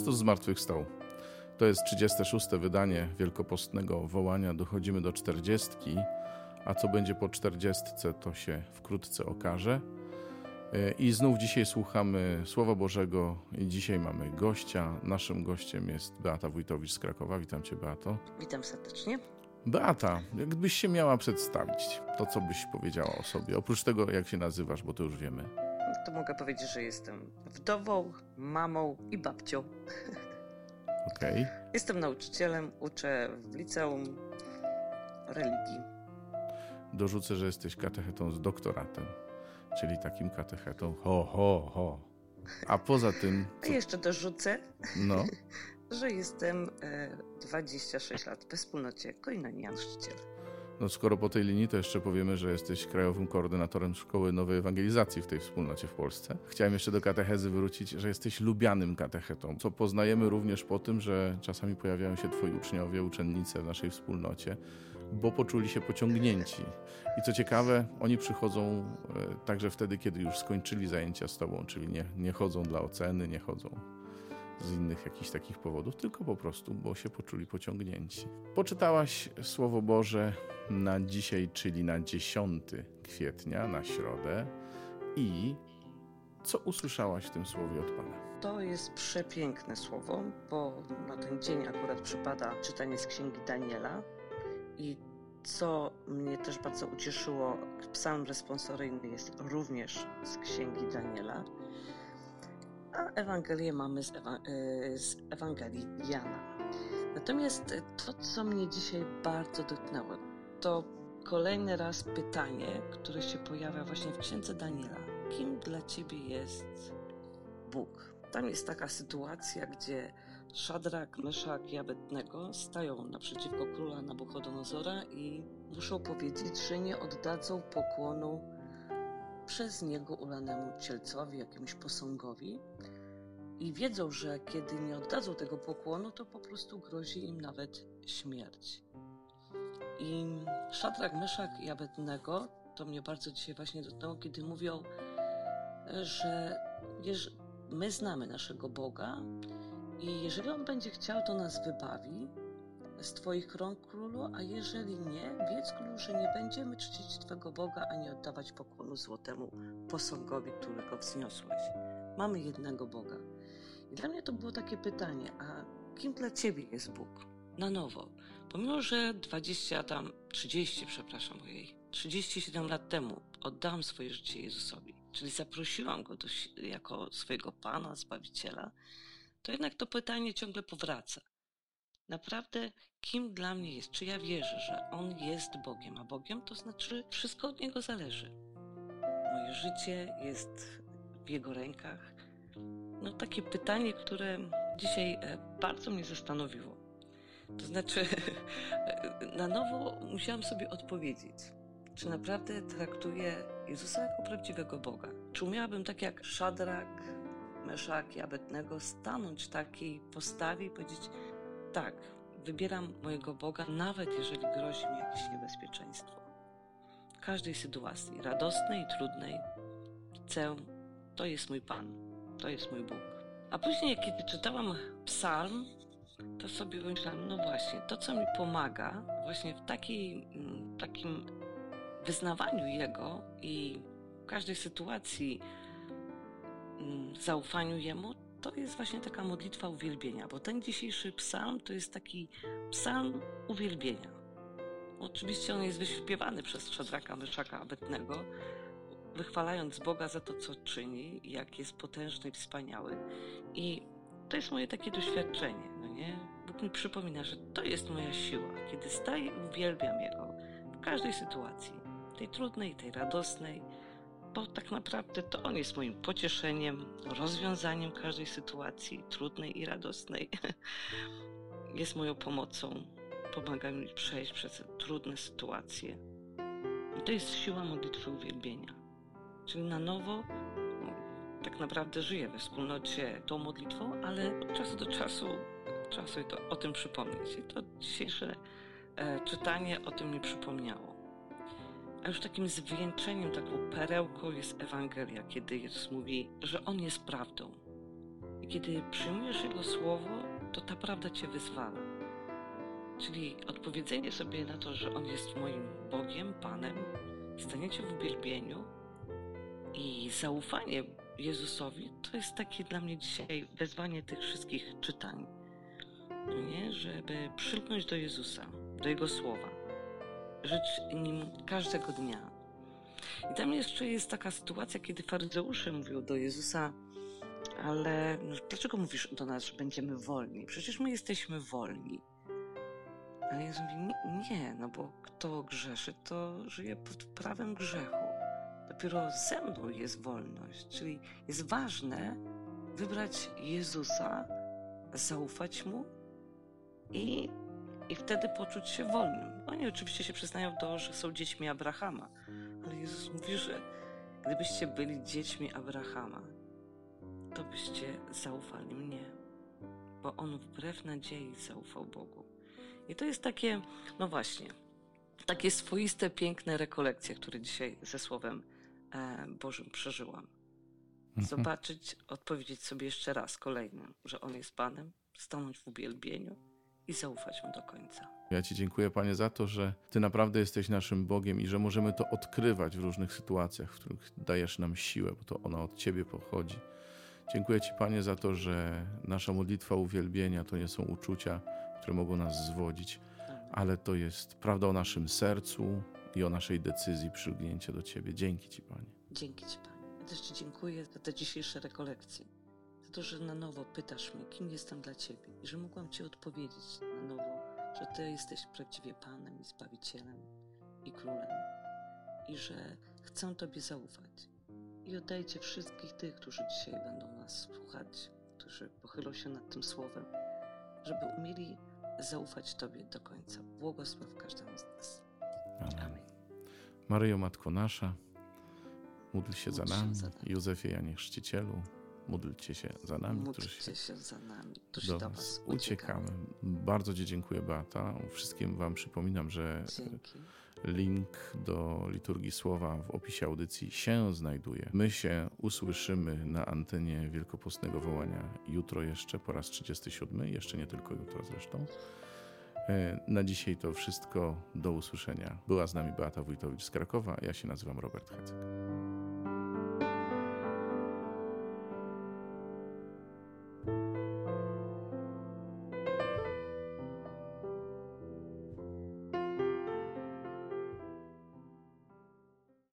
Chrystus zmartwychwstał. To jest 36. wydanie wielkopostnego wołania. Dochodzimy do 40, a co będzie po 40, to się wkrótce okaże. I znów dzisiaj słuchamy Słowa Bożego i dzisiaj mamy gościa. Naszym gościem jest Beata Wójtowicz z Krakowa. Witam Cię, Beato. Witam serdecznie. Beata, jakbyś się miała przedstawić, to co byś powiedziała o sobie? Oprócz tego, jak się nazywasz, bo to już wiemy. To mogę powiedzieć, że jestem wdową, mamą i babcią. Okej. Okay. Jestem nauczycielem, uczę w liceum religii. Dorzucę, że jesteś katechetą z doktoratem, czyli takim katechetą ho, ho, ho. A poza tym... Co... A jeszcze dorzucę, no. że jestem e, 26 lat we wspólnocie Koinonian Chrzciciel. No skoro po tej linii, to jeszcze powiemy, że jesteś krajowym koordynatorem Szkoły Nowej Ewangelizacji w tej wspólnocie w Polsce. Chciałem jeszcze do katechezy wrócić, że jesteś lubianym katechetą, co poznajemy również po tym, że czasami pojawiają się twoi uczniowie, uczennice w naszej wspólnocie, bo poczuli się pociągnięci. I co ciekawe, oni przychodzą e, także wtedy, kiedy już skończyli zajęcia z tobą, czyli nie, nie chodzą dla oceny, nie chodzą z innych jakichś takich powodów, tylko po prostu, bo się poczuli pociągnięci. Poczytałaś Słowo Boże na dzisiaj, czyli na 10 kwietnia, na środę i co usłyszałaś w tym słowie od Pana? To jest przepiękne słowo, bo na ten dzień akurat przypada czytanie z Księgi Daniela i co mnie też bardzo ucieszyło, psalm responsoryjny jest również z Księgi Daniela a Ewangelię mamy z, Ewa e, z Ewangelii Jana. Natomiast to, co mnie dzisiaj bardzo dotknęło, to kolejny raz pytanie, które się pojawia właśnie w księdze Daniela. Kim dla ciebie jest Bóg? Tam jest taka sytuacja, gdzie Szadrak, Meszak i Abednego stają naprzeciwko króla Nabuchodonozora i muszą powiedzieć, że nie oddadzą pokłonu przez niego ulanemu cielcowi, jakiemuś posągowi i wiedzą, że kiedy nie oddadzą tego pokłonu, to po prostu grozi im nawet śmierć. I Szadrak, Myszak i Abednego, to mnie bardzo dzisiaj właśnie dotknęło, kiedy mówią, że my znamy naszego Boga i jeżeli On będzie chciał, to nas wybawi, z Twoich rąk, królu, a jeżeli nie, wiedz, królu, że nie będziemy czcić Twego Boga, ani oddawać pokłonu złotemu posągowi, którego wzniosłeś. Mamy jednego Boga. I dla mnie to było takie pytanie, a kim dla Ciebie jest Bóg? Na nowo. Pomimo, że 20 tam, 30, przepraszam, ojej, 37 lat temu oddałam swoje życie Jezusowi, czyli zaprosiłam Go do, jako swojego Pana, Zbawiciela, to jednak to pytanie ciągle powraca naprawdę kim dla mnie jest, czy ja wierzę, że On jest Bogiem, a Bogiem to znaczy wszystko od Niego zależy. Moje życie jest w Jego rękach. No takie pytanie, które dzisiaj e, bardzo mnie zastanowiło. To znaczy, na nowo musiałam sobie odpowiedzieć, czy naprawdę traktuję Jezusa jako prawdziwego Boga. Czy umiałabym tak jak Szadrak, Meszak i Abednego stanąć w takiej postawie i powiedzieć, tak, wybieram mojego Boga, nawet jeżeli grozi mi jakieś niebezpieczeństwo. W każdej sytuacji, radosnej i trudnej, chcę, to jest mój Pan, to jest mój Bóg. A później, kiedy czytałam psalm, to sobie myślałam, no właśnie, to co mi pomaga właśnie w takiej, mm, takim wyznawaniu Jego i w każdej sytuacji mm, zaufaniu Jemu, to jest właśnie taka modlitwa uwielbienia, bo ten dzisiejszy psalm to jest taki psalm uwielbienia. Oczywiście on jest wyśpiewany przez Szadraka, Myszaka, Abetnego, wychwalając Boga za to, co czyni, jak jest potężny i wspaniały. I to jest moje takie doświadczenie, no nie? Bóg mi przypomina, że to jest moja siła. Kiedy staję i uwielbiam Jego w każdej sytuacji, tej trudnej, tej radosnej, bo tak naprawdę to on jest moim pocieszeniem, rozwiązaniem każdej sytuacji, trudnej i radosnej. Jest moją pomocą, pomaga mi przejść przez trudne sytuacje. I to jest siła modlitwy uwielbienia. Czyli na nowo no, tak naprawdę żyję we wspólnocie tą modlitwą, ale od czasu do czasu trzeba sobie to, o tym przypomnieć. I to dzisiejsze e, czytanie o tym mi przypomniało. A już takim zwieńczeniem, taką perełką jest Ewangelia, kiedy Jezus mówi, że On jest prawdą. I kiedy przyjmujesz Jego słowo, to ta prawda cię wyzwala. Czyli odpowiedzenie sobie na to, że On jest moim Bogiem, Panem, staniecie w uwielbieniu i zaufanie Jezusowi, to jest takie dla mnie dzisiaj wezwanie tych wszystkich czytań. Nie? Żeby przylgnąć do Jezusa, do Jego słowa, żyć nim każdego dnia. I tam jeszcze jest taka sytuacja, kiedy faryzeusze mówią do Jezusa, ale dlaczego mówisz do nas, że będziemy wolni? Przecież my jesteśmy wolni. Ale Jezus mówi, nie, no bo kto grzeszy, to żyje pod prawem grzechu. Dopiero ze mną jest wolność. Czyli jest ważne wybrać Jezusa, zaufać Mu i, i wtedy poczuć się wolnym. Oni oczywiście się przyznają do, że są dziećmi Abrahama, ale Jezus mówi, że gdybyście byli dziećmi Abrahama, to byście zaufali mnie, bo on wbrew nadziei zaufał Bogu. I to jest takie, no właśnie, takie swoiste, piękne rekolekcje, które dzisiaj ze Słowem e, Bożym przeżyłam. Mhm. Zobaczyć, odpowiedzieć sobie jeszcze raz kolejnym, że On jest Panem, stanąć w uwielbieniu i zaufać Mu do końca. Ja Ci dziękuję, Panie, za to, że Ty naprawdę jesteś naszym Bogiem i że możemy to odkrywać w różnych sytuacjach, w których dajesz nam siłę, bo to ona od Ciebie pochodzi. Dziękuję Ci, Panie, za to, że nasza modlitwa uwielbienia to nie są uczucia, które mogą nas zwodzić, ale to jest prawda o naszym sercu i o naszej decyzji przylgnięcia do Ciebie. Dzięki Ci, Panie. Dzięki Ci, Panie. Ja też Ci dziękuję za te dzisiejsze rekolekcje. Za to, że na nowo pytasz mnie, kim jestem dla Ciebie i że mogłam Ci odpowiedzieć na nowo, że Ty jesteś prawdziwie Panem i Zbawicielem i Królem i że chcę Tobie zaufać. I oddajcie wszystkich tych, którzy dzisiaj będą nas słuchać, którzy pochylą się nad tym słowem, żeby umieli zaufać Tobie do końca. Błogosław każdemu z nas. Amen. Amen. Maryjo, Matko Nasza, módl się za Módl się nami. za nami. Józefie Janie Chrzcicielu, módlcie się za nami, którzy się Módlcie się za nami, którzy do do Was Was uciekamy. Bardzo Ci dziękuję, Beata. Wszystkim Wam przypominam, że Dzięki. link do liturgii słowa w opisie audycji się znajduje. My się usłyszymy na antenie Wielkopostnego Wołania jutro jeszcze po raz 37, jeszcze nie tylko jutro zresztą. E, Na dzisiaj to wszystko. Do usłyszenia. Była z nami Beata Wójtowicz z Krakowa. Ja się nazywam Robert Hecek.